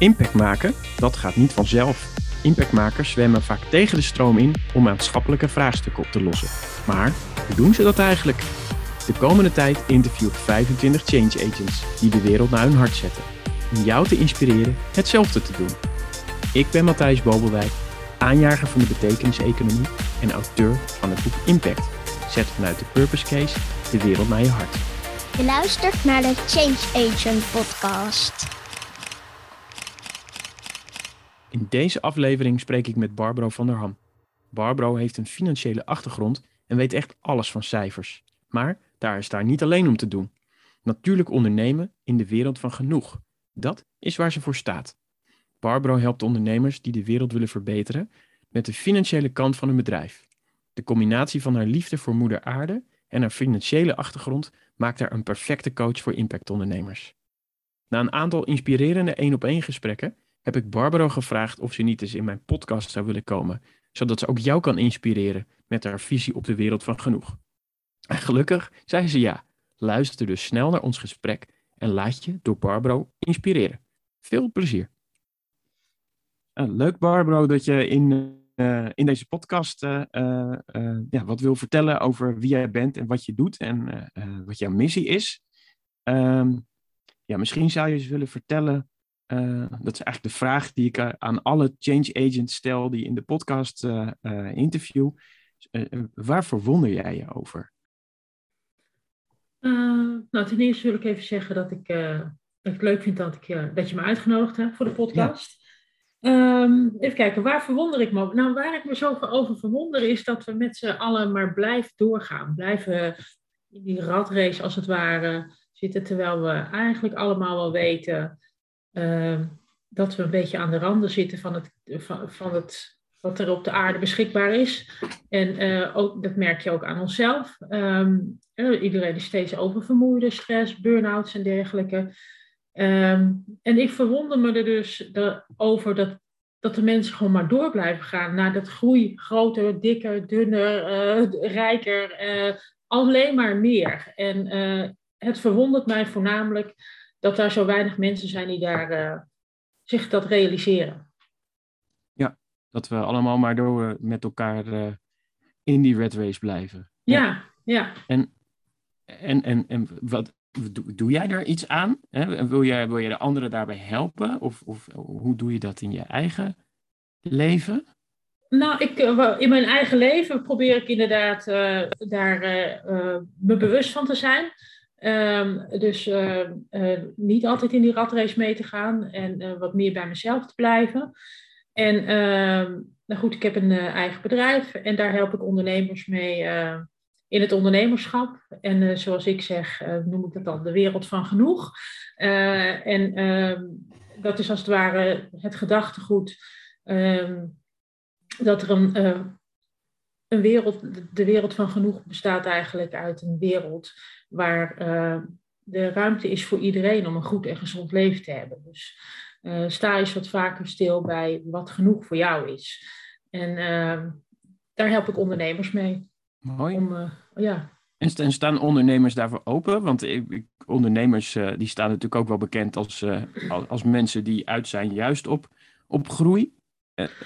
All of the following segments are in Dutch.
Impact maken, dat gaat niet vanzelf. Impactmakers zwemmen vaak tegen de stroom in om maatschappelijke vraagstukken op te lossen. Maar hoe doen ze dat eigenlijk? De komende tijd interview ik 25 change agents die de wereld naar hun hart zetten. Om jou te inspireren hetzelfde te doen. Ik ben Matthijs Bobelwijk, aanjager van de betekenis-economie en auteur van het boek Impact. Zet vanuit de Purpose Case de wereld naar je hart. Je luistert naar de Change Agent podcast. In deze aflevering spreek ik met Barbro van der Ham. Barbro heeft een financiële achtergrond en weet echt alles van cijfers. Maar daar is daar niet alleen om te doen. Natuurlijk ondernemen in de wereld van genoeg. Dat is waar ze voor staat. Barbro helpt ondernemers die de wereld willen verbeteren met de financiële kant van hun bedrijf. De combinatie van haar liefde voor moeder aarde en haar financiële achtergrond maakt haar een perfecte coach voor impactondernemers. Na een aantal inspirerende één-op-één gesprekken heb ik Barbaro gevraagd of ze niet eens in mijn podcast zou willen komen, zodat ze ook jou kan inspireren met haar visie op de wereld van genoeg. En gelukkig zei ze ja. Luister dus snel naar ons gesprek en laat je door Barbaro inspireren. Veel plezier. Uh, leuk Barbaro dat je in, uh, in deze podcast uh, ja, wat wil vertellen over wie jij bent en wat je doet en wat jouw missie is. Um, ja, misschien zou je eens willen vertellen uh, dat is eigenlijk de vraag die ik aan alle change agents stel die in de podcast uh, uh, interview. waar verwonder jij je over? nou, ten eerste wil ik even zeggen dat ik, dat ik het leuk vind dat, ik, dat je me uitgenodigd hebt voor de podcast. Ja. Um, even kijken, waar verwonder ik me over? Nou, waar ik me zo over verwonder is dat we met z'n allen maar blijven doorgaan. Blijven in die ratrace als het ware zitten, terwijl we eigenlijk allemaal wel weten uh, dat we een beetje aan de randen zitten van het, van, van het wat er op de aarde beschikbaar is. En uh, ook, dat merk je ook aan onszelf. Um, iedereen is steeds oververmoeide, stress, burn-outs en dergelijke. Um, en ik verwonder me er dus over dat, dat de mensen gewoon maar door blijven gaan naar dat groei, groter, dikker, dunner, uh, rijker, alleen maar meer. En het verwondert mij voornamelijk dat daar zo weinig mensen zijn die daar uh, zich dat realiseren. Ja, dat we allemaal maar door met elkaar uh, in die red race blijven. Ja, ja. En, en, en, en wat, doe, doe jij daar iets aan? Hè? Wil, jij, wil je de anderen daarbij helpen? Of, of hoe doe je dat in je eigen leven? Nou, ik, eh, in mijn eigen leven probeer ik inderdaad uh, daar uh, me bewust van te zijn. Um, dus uh, uh, niet altijd in die ratrace mee te gaan en uh, wat meer bij mezelf te blijven. En ehm, nou goed, ik heb een eigen bedrijf en daar help ik ondernemers mee in het ondernemerschap. En zoals ik zeg, noem ik dat dan de wereld van genoeg. en ehm, dat is als het ware het gedachtegoed dat er een, een wereld, de wereld van genoeg bestaat eigenlijk uit een wereld waar uh, de ruimte is voor iedereen om een goed en gezond leven te hebben. Dus uh, sta eens wat vaker stil bij wat genoeg voor jou is. En uh, daar help ik ondernemers mee. Mooi. Om, ja. En staan ondernemers daarvoor open? Want ik, ondernemers die staan natuurlijk ook wel bekend als, als mensen die uit zijn juist op, op groei.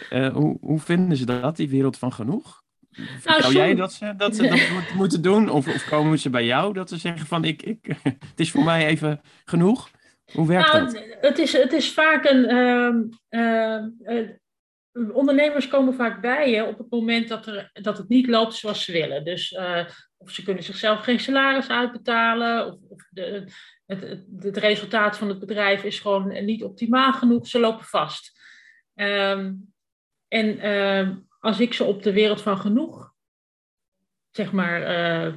hoe, hoe vinden ze dat, die wereld van genoeg? Nou, jij dat ze dat, ze dat moeten doen? Of, of, komen ze bij jou dat ze zeggen van ik, ik, het is voor mij even genoeg? Hoe werkt nou, dat? Het is, het is vaak een... Uh, ondernemers komen vaak bij je op het moment dat, er, dat het niet loopt zoals ze willen. Dus uh, of ze kunnen zichzelf geen salaris uitbetalen, of, of de, het, het, het, resultaat van het bedrijf is gewoon niet optimaal genoeg, ze lopen vast. Um, en ehm, als ik ze op de wereld van genoeg, zeg maar, uh,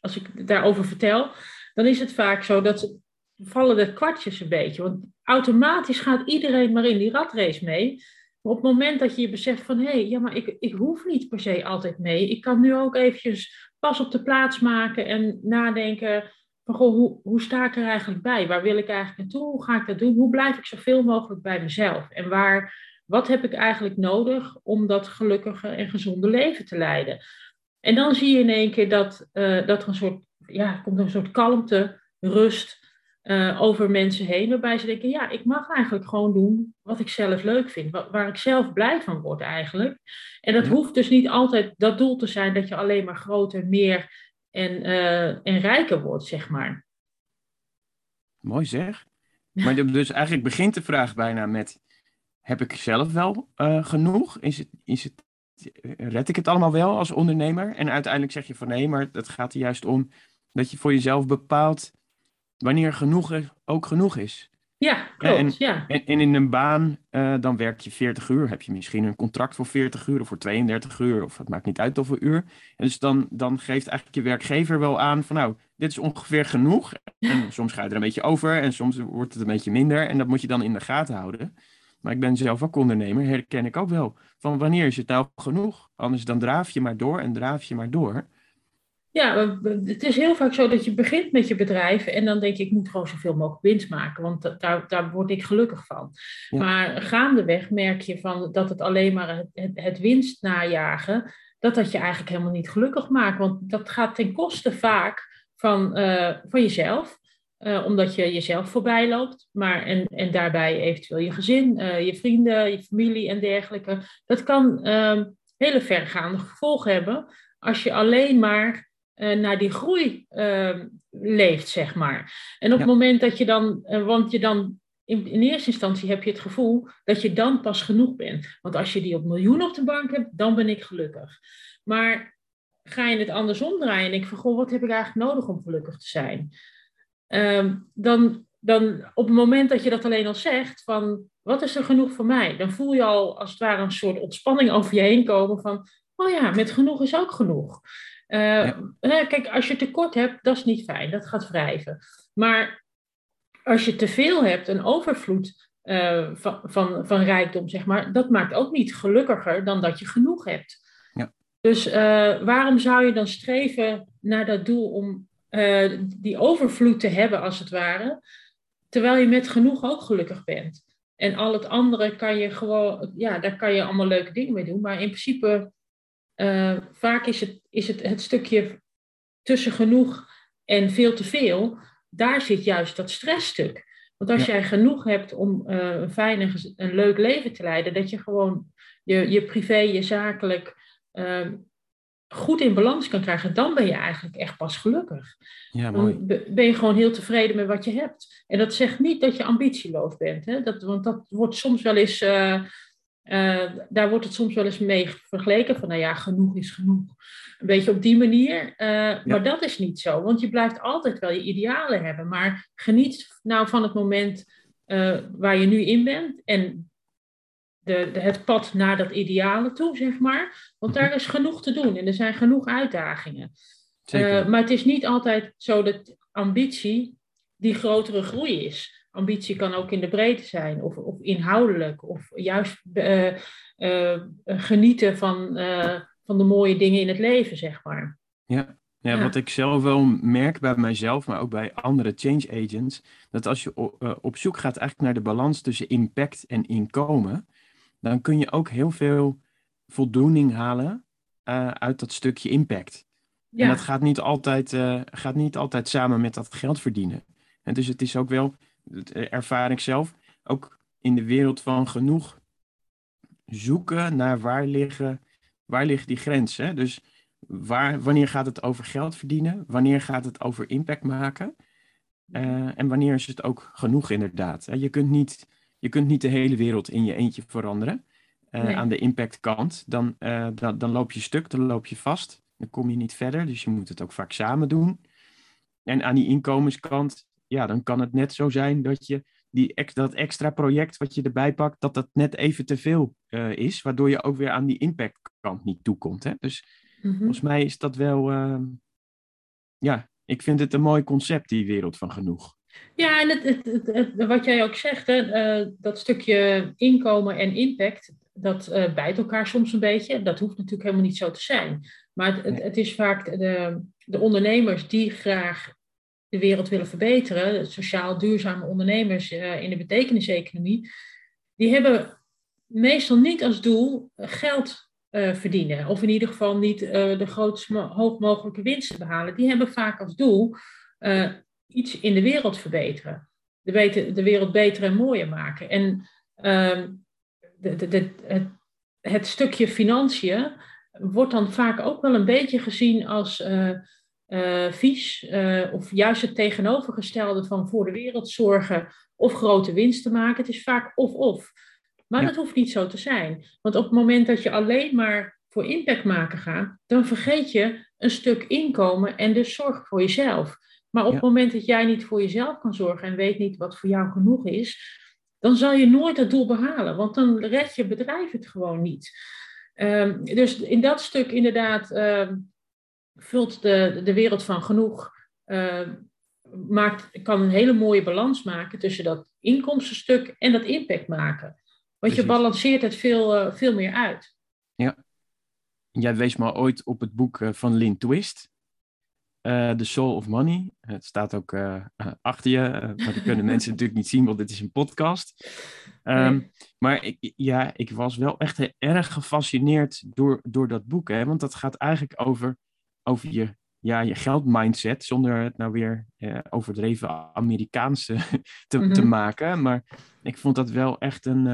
als ik daarover vertel, dan is het vaak zo dat ze, vallen de kwartjes een beetje. Want automatisch gaat iedereen maar in die ratrace mee. Maar op het moment dat je je beseft van, hé, hey, ja, maar ik, ik hoef niet per se altijd mee. Ik kan nu ook eventjes pas op de plaats maken en nadenken van, goh, hoe, hoe sta ik er eigenlijk bij? Waar wil ik eigenlijk naartoe? Hoe ga ik dat doen? Hoe blijf ik zoveel mogelijk bij mezelf? En waar wat heb ik eigenlijk nodig om dat gelukkige en gezonde leven te leiden? En dan zie je in één keer dat, uh, dat er een soort, ja, komt een soort kalmte, rust, eh, over mensen heen, waarbij ze denken, ja, ik mag eigenlijk gewoon doen wat ik zelf leuk vind, waar ik zelf blij van word eigenlijk. En dat hoeft dus niet altijd dat doel te zijn dat je alleen maar groter, meer en, uh, en rijker wordt, zeg maar. Mooi zeg. Maar dus eigenlijk begint de vraag bijna met, heb ik zelf wel uh, genoeg? Is het, is het, red ik het allemaal wel als ondernemer? En uiteindelijk zeg je van nee, maar het gaat er juist om dat je voor jezelf bepaalt wanneer genoeg ook genoeg is. Ja, klopt. En, ja. En, en in een baan, uh, dan werk je 40 uur. Heb je misschien een contract voor 40 uur of voor 32 uur. Of het maakt niet uit hoeveel uur. En dus dan, dan geeft eigenlijk je werkgever wel aan van nou, dit is ongeveer genoeg. En soms ga je er een beetje over en soms wordt het een beetje minder. En dat moet je dan in de gaten houden. Maar ik ben zelf ook ondernemer, herken ik ook wel. Van wanneer is het nou genoeg? Anders dan draaf je maar door en draaf je maar door. Ja, het is heel vaak zo dat je begint met je bedrijf en dan denk je, ik moet gewoon zoveel mogelijk winst maken, want daar, daar word ik gelukkig van. Maar gaandeweg merk je van dat het alleen maar het, het, winst najagen, dat dat je eigenlijk helemaal niet gelukkig maakt. Want dat gaat ten koste vaak van, uh, van jezelf. Uh, omdat je jezelf voorbij loopt, maar en, en daarbij eventueel je gezin, uh, je vrienden, je familie en dergelijke. Dat kan uh, hele vergaande gevolgen hebben als je alleen maar uh, naar die groei uh, leeft, zeg maar. En op het moment dat je dan, want je dan in, in, eerste instantie heb je het gevoel dat je dan pas genoeg bent. Want als je die op miljoen op de bank hebt, dan ben ik gelukkig. Maar ga je het andersom draaien en denk van, goh, wat heb ik eigenlijk nodig om gelukkig te zijn? Ehm, dan, dan op het moment dat je dat alleen al zegt, van wat is er genoeg voor mij? Dan voel je al als het ware een soort ontspanning over je heen komen van, oh ja, met genoeg is ook genoeg. Uh, Kijk, als je tekort hebt, dat is niet fijn, dat gaat wrijven. Maar als je te veel hebt, een overvloed uh, van, van, van rijkdom, zeg maar, dat maakt ook niet gelukkiger dan dat je genoeg hebt. Ja. Dus uh, waarom zou je dan streven naar dat doel om die overvloed te hebben, als het ware, terwijl je met genoeg ook gelukkig bent? En al het andere kan je gewoon, ja, daar kan je allemaal leuke dingen mee doen, maar in principe uh, vaak is het, is het het stukje tussen genoeg en veel te veel, daar zit juist dat stressstuk. Want als jij genoeg hebt om uh, een fijn en een leuk leven te leiden, dat je gewoon je, je privé, je zakelijk uh, goed in balans kan krijgen, dan ben je eigenlijk echt pas gelukkig. Ja, mooi. Dan ben je gewoon heel tevreden met wat je hebt. En dat zegt niet dat je ambitieloos bent, hè? Dat, want dat wordt soms wel eens uh, uh, daar wordt het soms wel eens mee vergeleken van, nou ja, genoeg is genoeg. Een beetje op die manier. Uh, ja. Maar dat is niet zo, want je blijft altijd wel je idealen hebben. Maar geniet nou van het moment waar je nu in bent en de, de, het pad naar dat ideale toe, zeg maar. Want daar is genoeg te doen en er zijn genoeg uitdagingen. maar het is niet altijd zo dat ambitie die grotere groei is ambitie kan ook in de breedte zijn, of, of inhoudelijk, of juist uh, uh, genieten van, van de mooie dingen in het leven, zeg maar. Ja. Ja, ja, wat ik zelf wel merk bij mijzelf, maar ook bij andere change agents, dat als je op zoek gaat eigenlijk naar de balans tussen impact en inkomen, dan kun je ook heel veel voldoening halen uit dat stukje impact. Ja. En dat gaat niet, altijd, gaat niet altijd samen met dat geld verdienen. En dus het is ook wel dat ervaar ik zelf, ook in de wereld van genoeg zoeken naar waar liggen, waar ligt die grens. Hè? Dus waar, wanneer gaat het over geld verdienen? Wanneer gaat het over impact maken? Uh, en wanneer is het ook genoeg inderdaad? Je kunt niet, je kunt niet de hele wereld in je eentje veranderen. Uh, nee. Aan de impactkant, dan, uh, dan, dan loop je stuk, dan loop je vast. Dan kom je niet verder, dus je moet het ook vaak samen doen. En aan die inkomenskant ja, dan kan het net zo zijn dat je die, dat extra project wat je erbij pakt, dat dat net even te veel uh, is, waardoor je ook weer aan die impactkant niet toekomt. Hè? Dus mm -hmm. volgens mij is dat wel, ja, ik vind het een mooi concept, die wereld van genoeg. Ja, en het, het, het, wat jij ook zegt, hè, uh, dat stukje inkomen en impact, dat bijt elkaar soms een beetje. Dat hoeft natuurlijk helemaal niet zo te zijn. Maar het, het is vaak de, de ondernemers die graag de wereld willen verbeteren, sociaal duurzame ondernemers uh, in de betekeniseconomie, die hebben meestal niet als doel geld uh, verdienen. Of in ieder geval niet uh, de grootst hoog mogelijke winsten behalen. Die hebben vaak als doel iets in de wereld verbeteren. De, beter, de wereld beter en mooier maken. En ehm, de, de, de, het, het, stukje financiën wordt dan vaak ook wel een beetje gezien als uh, uh, vies. Uh, of juist het tegenovergestelde van voor de wereld zorgen of grote winst te maken. Het is vaak of-of. Maar dat hoeft niet zo te zijn. Want op het moment dat je alleen maar voor impact maken gaat, dan vergeet je een stuk inkomen en dus zorg voor jezelf. Maar op het moment dat jij niet voor jezelf kan zorgen en weet niet wat voor jou genoeg is, dan zal je nooit dat doel behalen, want dan red je bedrijf het gewoon niet. Um, dus in dat stuk inderdaad um, vult de, de wereld van genoeg, uh, maakt, kan een hele mooie balans maken tussen dat inkomstenstuk en dat impact maken. Want je balanceert het veel, uh, veel meer uit. Ja. Jij wees maar ooit op het boek uh, van Lynn Twist. Uh, The Soul of Money. Het staat ook uh, achter je, uh, maar dat kunnen mensen natuurlijk niet zien, want dit is een podcast. Um, nee. Maar ik, ja, ik was wel echt erg gefascineerd door, door dat boek, hè? want dat gaat eigenlijk over, over je, ja, je geldmindset, zonder het nou weer overdreven Amerikaanse te, te maken. Maar ik vond dat wel echt een,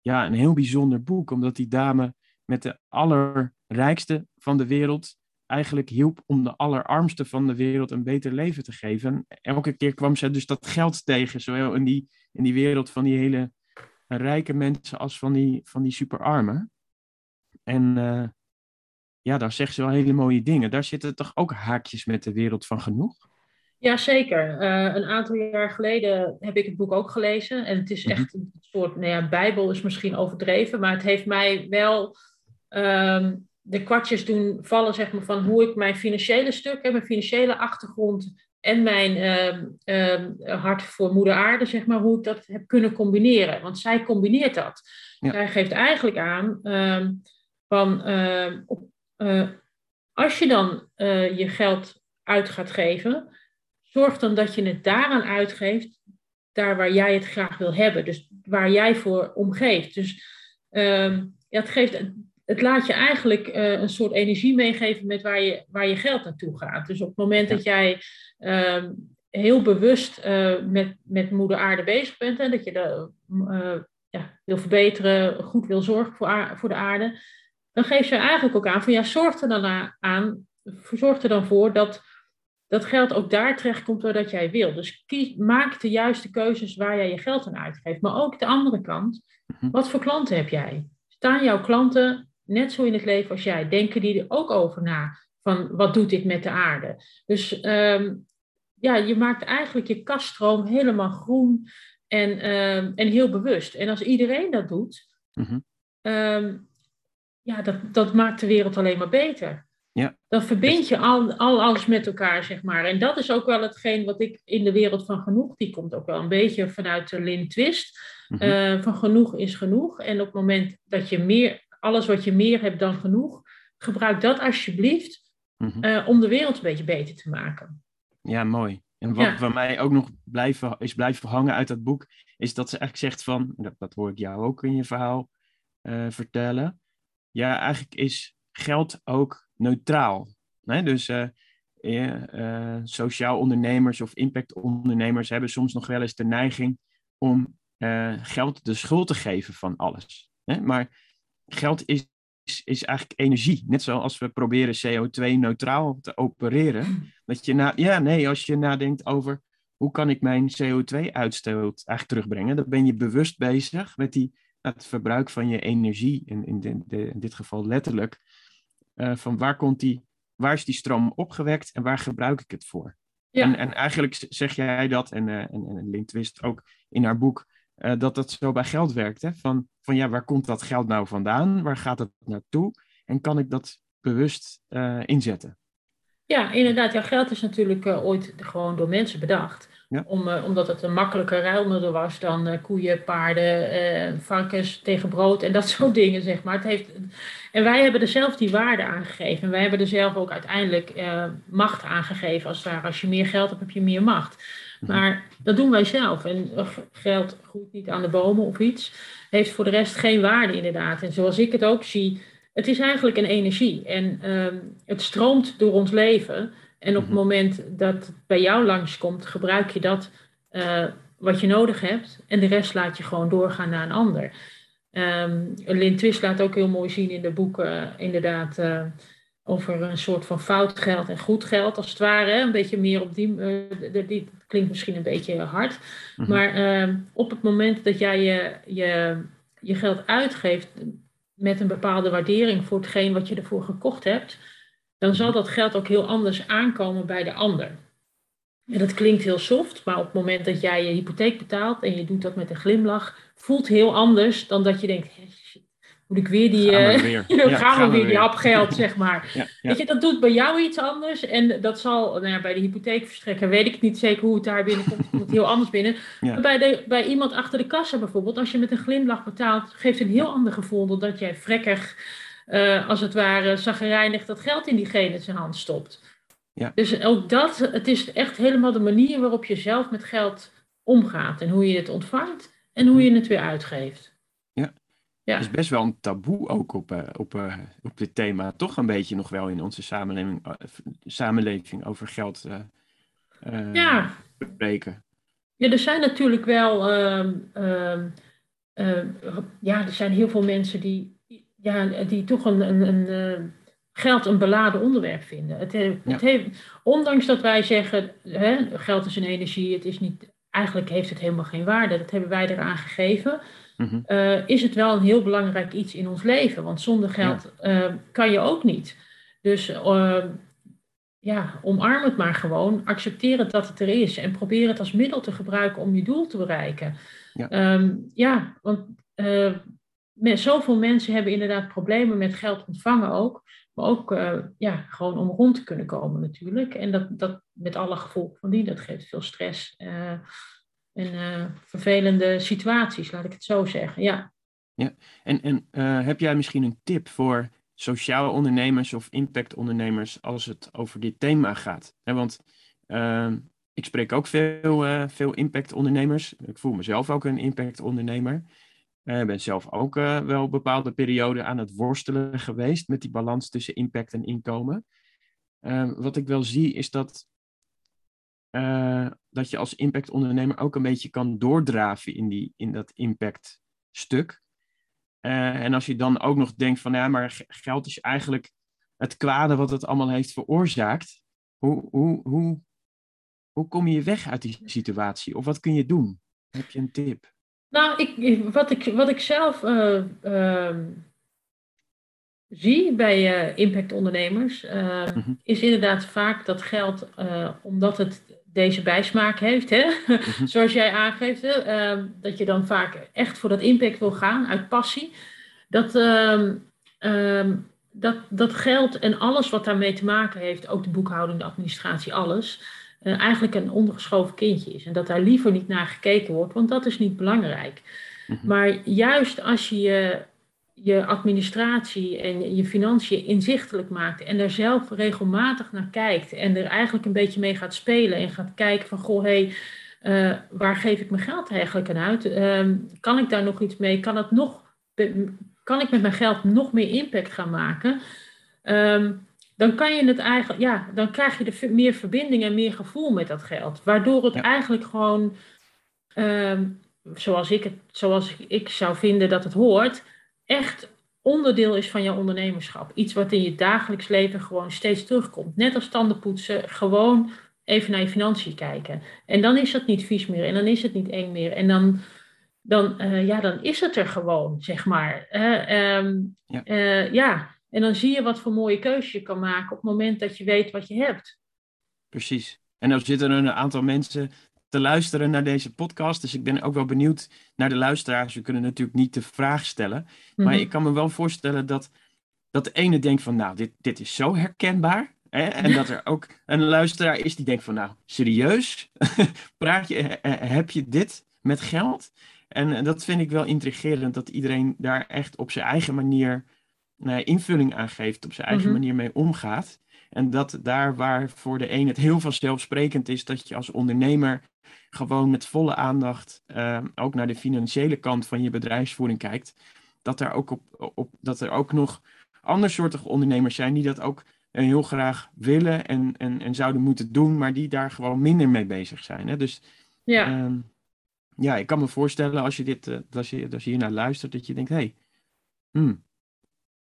ja, een heel bijzonder boek, omdat die dame met de allerrijkste van de wereld eigenlijk hielp om de allerarmste van de wereld een beter leven te geven. En elke keer kwam ze dus dat geld tegen, zowel in die, in die wereld van die hele rijke mensen als van die, van die superarmen. En uh, ja, daar zegt ze wel hele mooie dingen. Daar zitten toch ook haakjes met de wereld van genoeg? Jazeker. Uh, een aantal jaar geleden heb ik het boek ook gelezen. En het is echt een soort, nou ja, bijbel is misschien overdreven, maar het heeft mij wel... Um, de kwartjes doen vallen zeg maar, van hoe ik mijn financiële stuk, en mijn financiële achtergrond en mijn uh, uh, hart voor moeder aarde, zeg maar, hoe ik dat heb kunnen combineren. Want zij combineert dat. Ja. Zij geeft eigenlijk aan uh, van ehm, op, uh, als je dan uh, je geld uit gaat geven, zorg dan dat je het daaraan uitgeeft, daar waar jij het graag wil hebben. Dus waar jij voor omgeeft. Dus ehm, ja, het geeft het laat je eigenlijk uh, een soort energie meegeven met waar je, waar je geld naartoe gaat. Dus op het moment ja. dat jij uh, heel bewust uh, met, met moeder aarde bezig bent en dat je dat uh, ja, wil verbeteren, goed wil zorgen voor, voor de aarde, dan geef je eigenlijk ook aan van ja, zorg er dan aan, zorg er dan voor dat dat geld ook daar terecht komt doordat jij wil. Dus kies, maak de juiste keuzes waar jij je geld aan uitgeeft. Maar ook de andere kant, mhm. wat voor klanten heb jij? Staan jouw klanten net zo in het leven als jij, denken die er ook over na. Van wat doet dit met de aarde? Dus um, ja, je maakt eigenlijk je kaststroom helemaal groen en, um, en heel bewust. En als iedereen dat doet, mm-hmm. um, ja, dat, dat maakt de wereld alleen maar beter. Ja. Dan verbind je al, al alles met elkaar, zeg maar. En dat is ook wel hetgeen wat ik in de wereld van genoeg, die komt ook wel een beetje vanuit de Lin Twist. Mm-hmm. Uh, van genoeg is genoeg. En op het moment dat je meer alles wat je meer hebt dan genoeg, gebruik dat alsjeblieft mm-hmm. uh, om de wereld een beetje beter te maken. Ja, mooi. En wat ja. voor mij ook nog blijven, is blijven hangen uit dat boek, is dat ze eigenlijk zegt van, dat, dat hoor ik jou ook in je verhaal uh, vertellen, ja, eigenlijk is geld ook neutraal. Nee? Dus uh, uh, sociaal ondernemers of impactondernemers hebben soms nog wel eens de neiging om geld de schuld te geven van alles. Maar geld is, is, is, eigenlijk energie. Net zoals we proberen CO2-neutraal te opereren. Dat je na, ja, nee, als je nadenkt over hoe kan ik mijn CO2-uitstoot eigenlijk terugbrengen, dan ben je bewust bezig met die, het verbruik van je energie, in, in, de, de, in dit geval letterlijk. Uh, van waar, komt die, waar is die stroom opgewekt en waar gebruik ik het voor? Ja. En, en eigenlijk zeg jij dat, en, uh, en, en Link Twist ook in haar boek, uh, dat dat zo bij geld werkt. Hè? Van, van ja, waar komt dat geld nou vandaan? Waar gaat het naartoe? En kan ik dat bewust uh, inzetten? Ja, inderdaad. Ja, geld is natuurlijk uh, ooit gewoon door mensen bedacht. Ja. Om, omdat het een makkelijker ruilmiddel was dan koeien, paarden, varkens tegen brood en dat soort dingen, zeg maar. Het heeft, en wij hebben er zelf die waarde aangegeven. En wij hebben er zelf ook uiteindelijk macht aangegeven. Als, daar, als je meer geld hebt, heb je meer macht. Mhm. Maar dat doen wij zelf. En geld groeit niet aan de bomen of iets. Heeft voor de rest geen waarde inderdaad. En zoals ik het ook zie, het is eigenlijk een energie. En um, het stroomt door ons leven. En op het Mhm. moment dat het bij jou langskomt, gebruik je dat eh, wat je nodig hebt. En de rest laat je gewoon doorgaan naar een ander. Ehm Lynn Twist laat ook heel mooi zien in de boeken, eh, inderdaad, eh, over een soort van fout geld en goed geld, als het ware. Een beetje meer op die, die klinkt misschien een beetje hard. Mhm. Maar ehm, op het moment dat jij je, je, je geld uitgeeft met een bepaalde waardering voor hetgeen wat je ervoor gekocht hebt, dan zal dat geld ook heel anders aankomen bij de ander. En dat klinkt heel soft, maar op het moment dat jij je hypotheek betaalt en je doet dat met een glimlach, voelt heel anders dan dat je denkt, "Hé, shit, moet ik weer die, Gaan we eh, weer. Ja, gaan we weer die hap geld, zeg maar. Ja, ja. Weet je, dat doet bij jou iets anders. En dat zal, nou ja, bij de hypotheekverstrekker weet ik niet zeker hoe het daar binnenkomt. komt het heel anders binnen. Maar bij, de, bij iemand achter de kassa bijvoorbeeld, als je met een glimlach betaalt, geeft een heel ander gevoel dan dat jij vrekkig, eh, als het ware, zagrijnig dat geld in diegene zijn hand stopt. Ja. Dus ook dat, het is echt helemaal de manier waarop je zelf met geld omgaat. En hoe je het ontvangt en hoe je het weer uitgeeft. Ja. Is best wel een taboe ook op, eh, op, eh, op dit thema. Toch een beetje nog wel in onze samenleving, eh, samenleving over geld Ja. bespreken. Ja, er zijn natuurlijk wel. ehm, ehm, ehm, ja, er zijn heel veel mensen die, ja, die toch een, een, een, geld een beladen onderwerp vinden. Het, he- het heeft, ondanks dat wij zeggen, hè, geld is een energie, het is niet, eigenlijk heeft het helemaal geen waarde, dat hebben wij eraan gegeven, Mhm. eh, is het wel een heel belangrijk iets in ons leven. Want zonder geld eh, kan je ook niet. Dus eh, ja, omarm het maar gewoon. Accepteer het dat het er is. En probeer het als middel te gebruiken om je doel te bereiken. Ja. Ehm, ja want met, zoveel mensen hebben inderdaad problemen met geld ontvangen ook. Maar ook eh, ja, gewoon om rond te kunnen komen natuurlijk. En dat, dat met alle gevolgen van die, dat geeft veel stress. eh, en eh, vervelende situaties, laat ik het zo zeggen. Ja. En, en eh, heb jij misschien een tip voor sociale ondernemers of impactondernemers als het over dit thema gaat? Want ehm, ik spreek ook veel, veel impactondernemers. Ik voel mezelf ook een impactondernemer. Eh, Ik ben zelf ook eh, wel bepaalde perioden aan het worstelen geweest met die balans tussen impact en inkomen. Ehm, wat ik wel zie is dat, eh, dat je als impactondernemer ook een beetje kan doordraven in, die, in dat impactstuk. Eh, en als je dan ook nog denkt van ja, maar geld is eigenlijk het kwade wat het allemaal heeft veroorzaakt. Hoe, hoe, hoe, hoe kom je weg uit die situatie? Of wat kun je doen? Heb je een tip? Nou, ik, wat, ik, wat ik zelf eh, ehm, zie bij eh, impactondernemers, eh, Mhm. is inderdaad vaak dat geld, omdat het deze bijsmaak heeft, hè? Mhm. zoals jij aangeeft, hè? ehm, dat je dan vaak echt voor dat impact wil gaan uit passie. Dat, ehm, dat, dat geld en alles wat daarmee te maken heeft, ook de boekhouding, de administratie, alles, eh, eigenlijk een ondergeschoven kindje is. En dat daar liever niet naar gekeken wordt, want dat is niet belangrijk. Mhm. Maar juist als je je, je administratie en je financiën inzichtelijk maakt en daar zelf regelmatig naar kijkt en er eigenlijk een beetje mee gaat spelen en gaat kijken van goh, hé, hey, eh, waar geef ik mijn geld eigenlijk aan uit? Ehm, kan ik daar nog iets mee? Kan, het nog, kan ik met mijn geld nog meer impact gaan maken? Ehm, dan kan je het eigenlijk, ja, dan krijg je er meer verbinding en meer gevoel met dat geld. Waardoor het Ja. eigenlijk gewoon, ehm, zoals, ik het, zoals ik zou vinden dat het hoort, echt onderdeel is van jouw ondernemerschap. Iets wat in je dagelijks leven gewoon steeds terugkomt. Net als tandenpoetsen, gewoon even naar je financiën kijken. En dan is het niet vies meer en dan is het niet eng meer. En dan, dan, eh, ja, dan is het er gewoon, zeg maar. Eh, ehm, Ja. eh, ja, en dan zie je wat voor mooie keuze je kan maken op het moment dat je weet wat je hebt. Precies. En dan zitten er een aantal mensen te luisteren naar deze podcast. Dus ik ben ook wel benieuwd naar de luisteraars. We kunnen natuurlijk niet de vraag stellen. Maar Mhm. ik kan me wel voorstellen dat, dat de ene denkt van, nou, dit, dit is zo herkenbaar. Hè? En dat er ook een luisteraar is die denkt van, nou, serieus? Praat je, heb je dit met geld? En eh, dat vind ik wel intrigerend, dat iedereen daar echt op zijn eigen manier eh, invulling aan geeft, op zijn eigen Mhm. manier mee omgaat. En dat daar waar voor de een het heel vanzelfsprekend is dat je als ondernemer gewoon met volle aandacht eh, ook naar de financiële kant van je bedrijfsvoering kijkt, dat er ook, op, op, dat er ook nog andersoortige ondernemers zijn die dat ook heel graag willen en, en, en zouden moeten doen, maar die daar gewoon minder mee bezig zijn. Hè? Dus Ja, Ehm, ja, ik kan me voorstellen als je, dit, eh, als je, als je hier naar luistert, dat je denkt, hé, hey, hmm,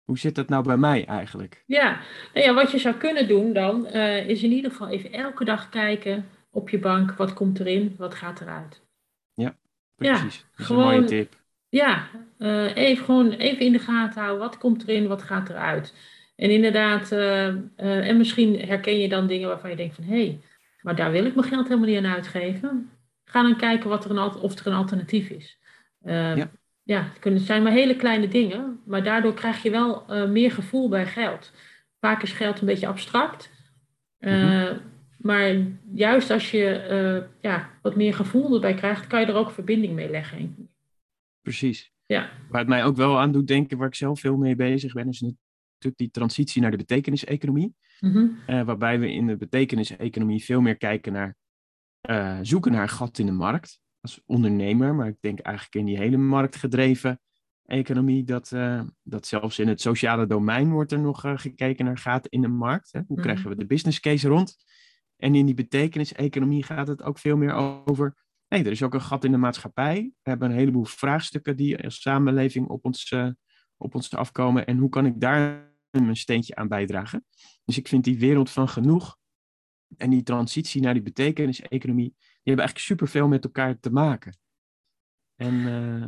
hoe zit dat nou bij mij eigenlijk? ja. Nou ja, wat je zou kunnen doen dan, eh, is in ieder geval even elke dag kijken op je bank. Wat komt erin, wat gaat eruit? Precies, dat is gewoon- een mooie tip. Ja, eh, even, gewoon even in de gaten houden. Wat komt erin, wat gaat eruit? En inderdaad, eh, en misschien herken je dan dingen waarvan je denkt van... hé, hey, maar daar wil ik mijn geld helemaal niet aan uitgeven. Ga dan kijken wat er een, of er een alternatief is. Ja. Ja, het kunnen, zijn maar hele kleine dingen, maar daardoor krijg je wel eh, meer gevoel bij geld. Vaak is geld een beetje abstract. Eh, Mhm. Maar juist als je eh, ja, wat meer gevoel erbij krijgt, kan je er ook verbinding mee leggen. Precies. Ja. Waar het mij ook wel aan doet denken, waar ik zelf veel mee bezig ben, is natuurlijk die transitie naar de betekeniseconomie. Eh, waarbij we in de betekeniseconomie veel meer kijken naar zoeken naar een gat in de markt als ondernemer. Maar ik denk eigenlijk in die hele marktgedreven economie dat, eh, dat zelfs in het sociale domein wordt er nog eh, gekeken naar gaten in de markt. Hè? Hoe Mhm. krijgen we de business case rond? En in die betekeniseconomie gaat het ook veel meer over. Nee, er is ook een gat in de maatschappij. We hebben een heleboel vraagstukken die als samenleving op ons, eh, op ons afkomen. En hoe kan ik daar mijn steentje aan bijdragen? Dus ik vind die wereld van genoeg en die transitie naar die betekeniseconomie, hebben eigenlijk superveel met elkaar te maken. En eh,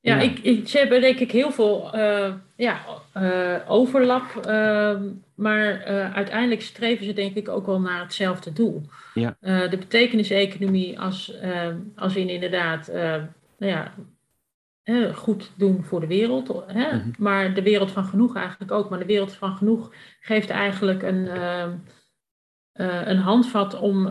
Ja, Ja. Ik, ik, ze hebben denk ik heel veel eh, ja, eh, overlap, ehm, maar uiteindelijk streven ze denk ik ook wel naar hetzelfde doel. Ja. De betekeniseconomie als, ehm, als in inderdaad eh, nou ja, goed doen voor de wereld, hè? Mhm. maar de wereld van genoeg eigenlijk ook. Maar de wereld van genoeg geeft eigenlijk een, ehm, een handvat om,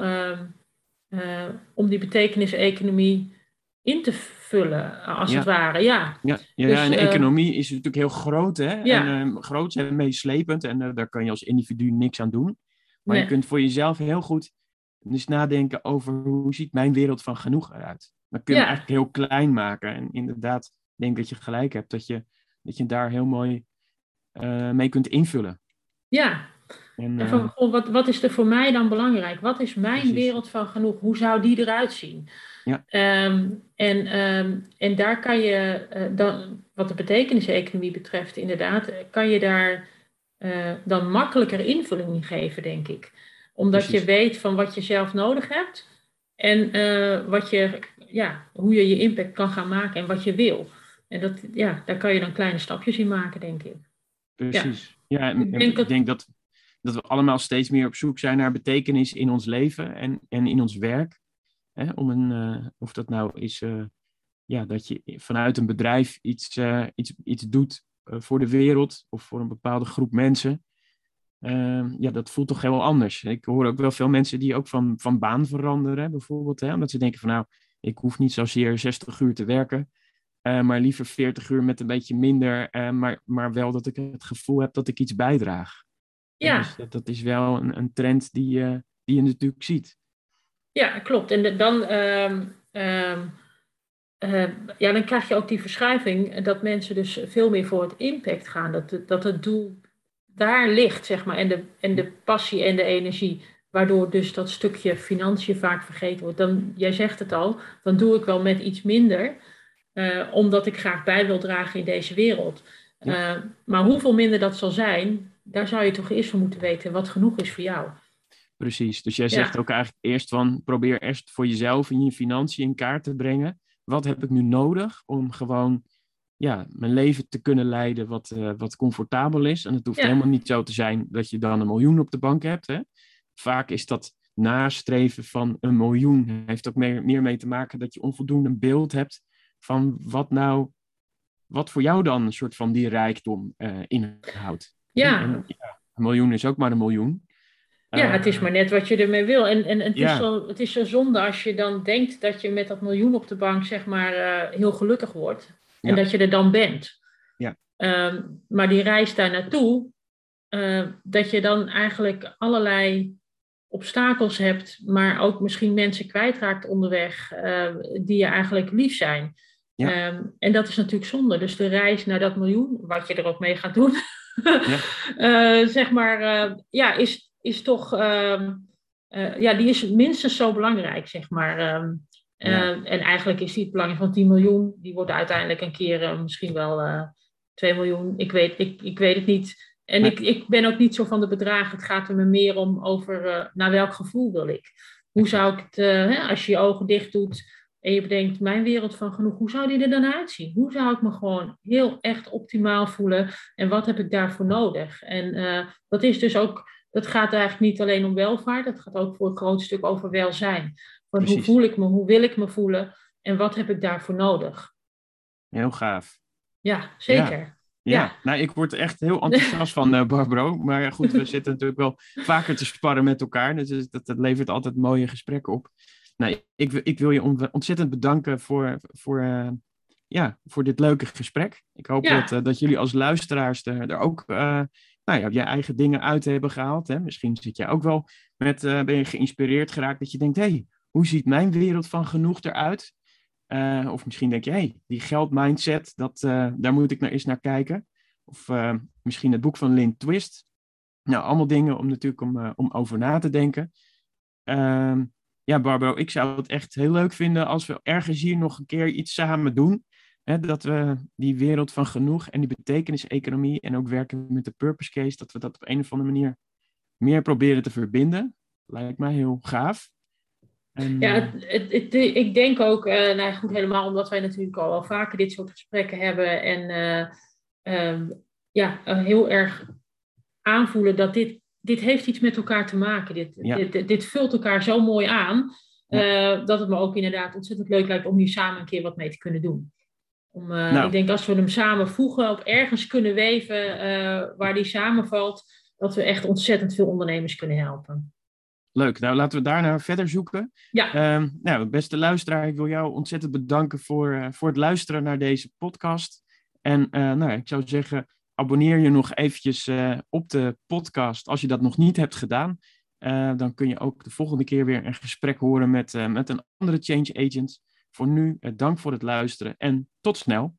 ehm, eh, om die betekeniseconomie in te vullen, als Ja. het ware. Ja, ja, ja, Dus, en eh, economie is natuurlijk heel groot, hè? Ja. En, eh, groot en meeslepend, en eh, daar kan je als individu niks aan doen. Maar je kunt voor jezelf heel goed dus nadenken over hoe ziet mijn wereld van genoeg eruit. Dan kun je Ja. eigenlijk heel klein maken. En inderdaad, ik denk dat je gelijk hebt, dat je, dat je daar heel mooi mee kunt invullen. ja. En, En eh, van, goh, wat, wat is er voor mij dan belangrijk? Wat is mijn Precies. wereld van genoeg? Hoe zou die eruit zien? Ja. Ehm, en, ehm, en daar kan je, eh, dan, wat de betekeniseconomie betreft, inderdaad, eh, kan je daar dan makkelijker invulling in geven, denk ik. Omdat Precies. je weet van wat je zelf nodig hebt en wat je, ja, hoe je je impact kan gaan maken en wat je wil. En dat, ja, daar kan je dan kleine stapjes in maken, denk ik. Precies. Ja, en, Ik denk dat, dat we allemaal steeds meer op zoek zijn naar betekenis in ons leven en, en in ons werk. Hè, om een, eh, of dat nou is eh, ja, dat je vanuit een bedrijf iets, eh, iets, iets doet voor de wereld of voor een bepaalde groep mensen. Ehm, ja, dat voelt toch heel anders. Ik hoor ook wel veel mensen die ook van, van baan veranderen, bijvoorbeeld. Hè, omdat ze denken van nou, ik hoef niet zozeer 60 uur te werken. Maar liever 40 uur met een beetje minder, maar, maar wel dat ik het gevoel heb dat ik iets bijdraag. Ja. Dus dat, dat is wel een, een trend die, eh, die je natuurlijk ziet. Ja, klopt. En de- dan, ehm, ehm, eh, ja, dan krijg je ook die verschuiving dat mensen dus veel meer voor het impact gaan. Dat, het- dat het doel daar ligt, zeg maar. En de, en de passie en de energie. Waardoor dus dat stukje financiën vaak vergeten wordt. Dan, jij zegt het al, dan doe ik wel met iets minder. eh, omdat ik graag bij wil dragen in deze wereld. Ja. Maar hoeveel minder dat zal zijn, daar zou je toch eerst van moeten weten wat genoeg is voor jou. Precies. Dus jij Ja. zegt ook eigenlijk eerst van probeer eerst voor jezelf en je financiën in kaart te brengen. Wat heb ik nu nodig om gewoon ja, mijn leven te kunnen leiden wat, eh, wat comfortabel is. En het hoeft Ja. helemaal niet zo te zijn dat je dan een miljoen op de bank hebt. Hè? Vaak is dat nastreven van een miljoen heeft ook meer, meer mee te maken dat je onvoldoende beeld hebt van wat nou, wat voor jou dan een soort van die rijkdom eh, inhoudt. Ja, En, ja, een miljoen is ook maar een miljoen. Ja, Eh, het is maar net wat je ermee wil. En, en, en het, Ja. is zo, het is zo zonde als je dan denkt dat je met dat miljoen op de bank zeg maar eh, heel gelukkig wordt. En Ja. dat je er dan bent. Ja. Ehm, maar die reis daar naartoe, eh, dat je dan eigenlijk allerlei obstakels hebt, maar ook misschien mensen kwijtraakt onderweg eh, die je eigenlijk lief zijn. Ja. Ehm, en dat is natuurlijk zonde. Dus de reis naar dat miljoen, wat je er ook mee gaat doen, ja. zeg maar, ja, is, is toch, ehm, ja, die is minstens zo belangrijk, zeg maar. Ehm, en eigenlijk is die het belang van 10 miljoen, die wordt uiteindelijk een keer misschien wel 2 miljoen. Ik weet, ik, ik weet het niet. En ik, ik ben ook niet zo van de bedragen. Het gaat er me meer om over naar welk gevoel wil ik. Hoe zou ik het, hè, als je je ogen dicht doet, en je bedenkt, mijn wereld van genoeg, hoe zou die er dan uitzien? Hoe zou ik me gewoon heel echt optimaal voelen? En wat heb ik daarvoor nodig? En uh, dat is dus ook, dat gaat eigenlijk niet alleen om welvaart, dat gaat ook voor een groot stuk over welzijn. Van hoe voel ik me, hoe wil ik me voelen en wat heb ik daarvoor nodig? Heel gaaf. Ja, zeker. Ja. nou, ik word echt heel enthousiast van uh, Barbaro. Maar goed, we zitten natuurlijk wel vaker te sparren met elkaar. Dus dat, dat levert altijd mooie gesprekken op. Nou, ik, ik wil je ontzettend bedanken voor, voor, uh, ja, voor dit leuke gesprek. Ik hoop dat, uh, dat jullie als luisteraars er, er ook uh, nou ja, je eigen dingen uit hebben gehaald. Hè? Misschien zit je ook wel met, ben je geïnspireerd geraakt dat je denkt, hé, hey, hoe ziet mijn wereld van genoeg eruit? of misschien denk je, hé, hey, die geldmindset, dat, daar moet ik nou eens naar kijken. Of misschien het boek van Lynn Twist. Nou, allemaal dingen om natuurlijk om, om over na te denken. Ehm, ja, Barbaro, ik zou het echt heel leuk vinden als we ergens hier nog een keer iets samen doen. Hè, dat we die wereld van genoeg en die betekenis-economie en ook werken met de purpose case, dat we dat op een of andere manier meer proberen te verbinden. Lijkt mij heel gaaf. En, ja, eh, ik denk ook, uh, nou goed, helemaal omdat wij natuurlijk al wel vaker dit soort gesprekken hebben en uh, ja, heel erg aanvoelen dat dit dit heeft iets met elkaar te maken. Dit, dit, dit, vult elkaar zo mooi aan. Uh, dat het me ook inderdaad ontzettend leuk lijkt om hier samen een keer wat mee te kunnen doen. Om, uh, nou. Ik denk als we hem samen voegen, op ergens kunnen weven uh, waar die samenvalt, dat we echt ontzettend veel ondernemers kunnen helpen. Leuk, nou laten we daarna verder zoeken. Ja. Um, nou, beste luisteraar, ik wil jou ontzettend bedanken voor, voor het luisteren naar deze podcast. En nou, ik zou zeggen, abonneer je nog eventjes uh, op de podcast als je dat nog niet hebt gedaan. Uh, dan kun je ook de volgende keer weer een gesprek horen met, uh, met een andere change agent. Voor nu, dank voor het luisteren en tot snel.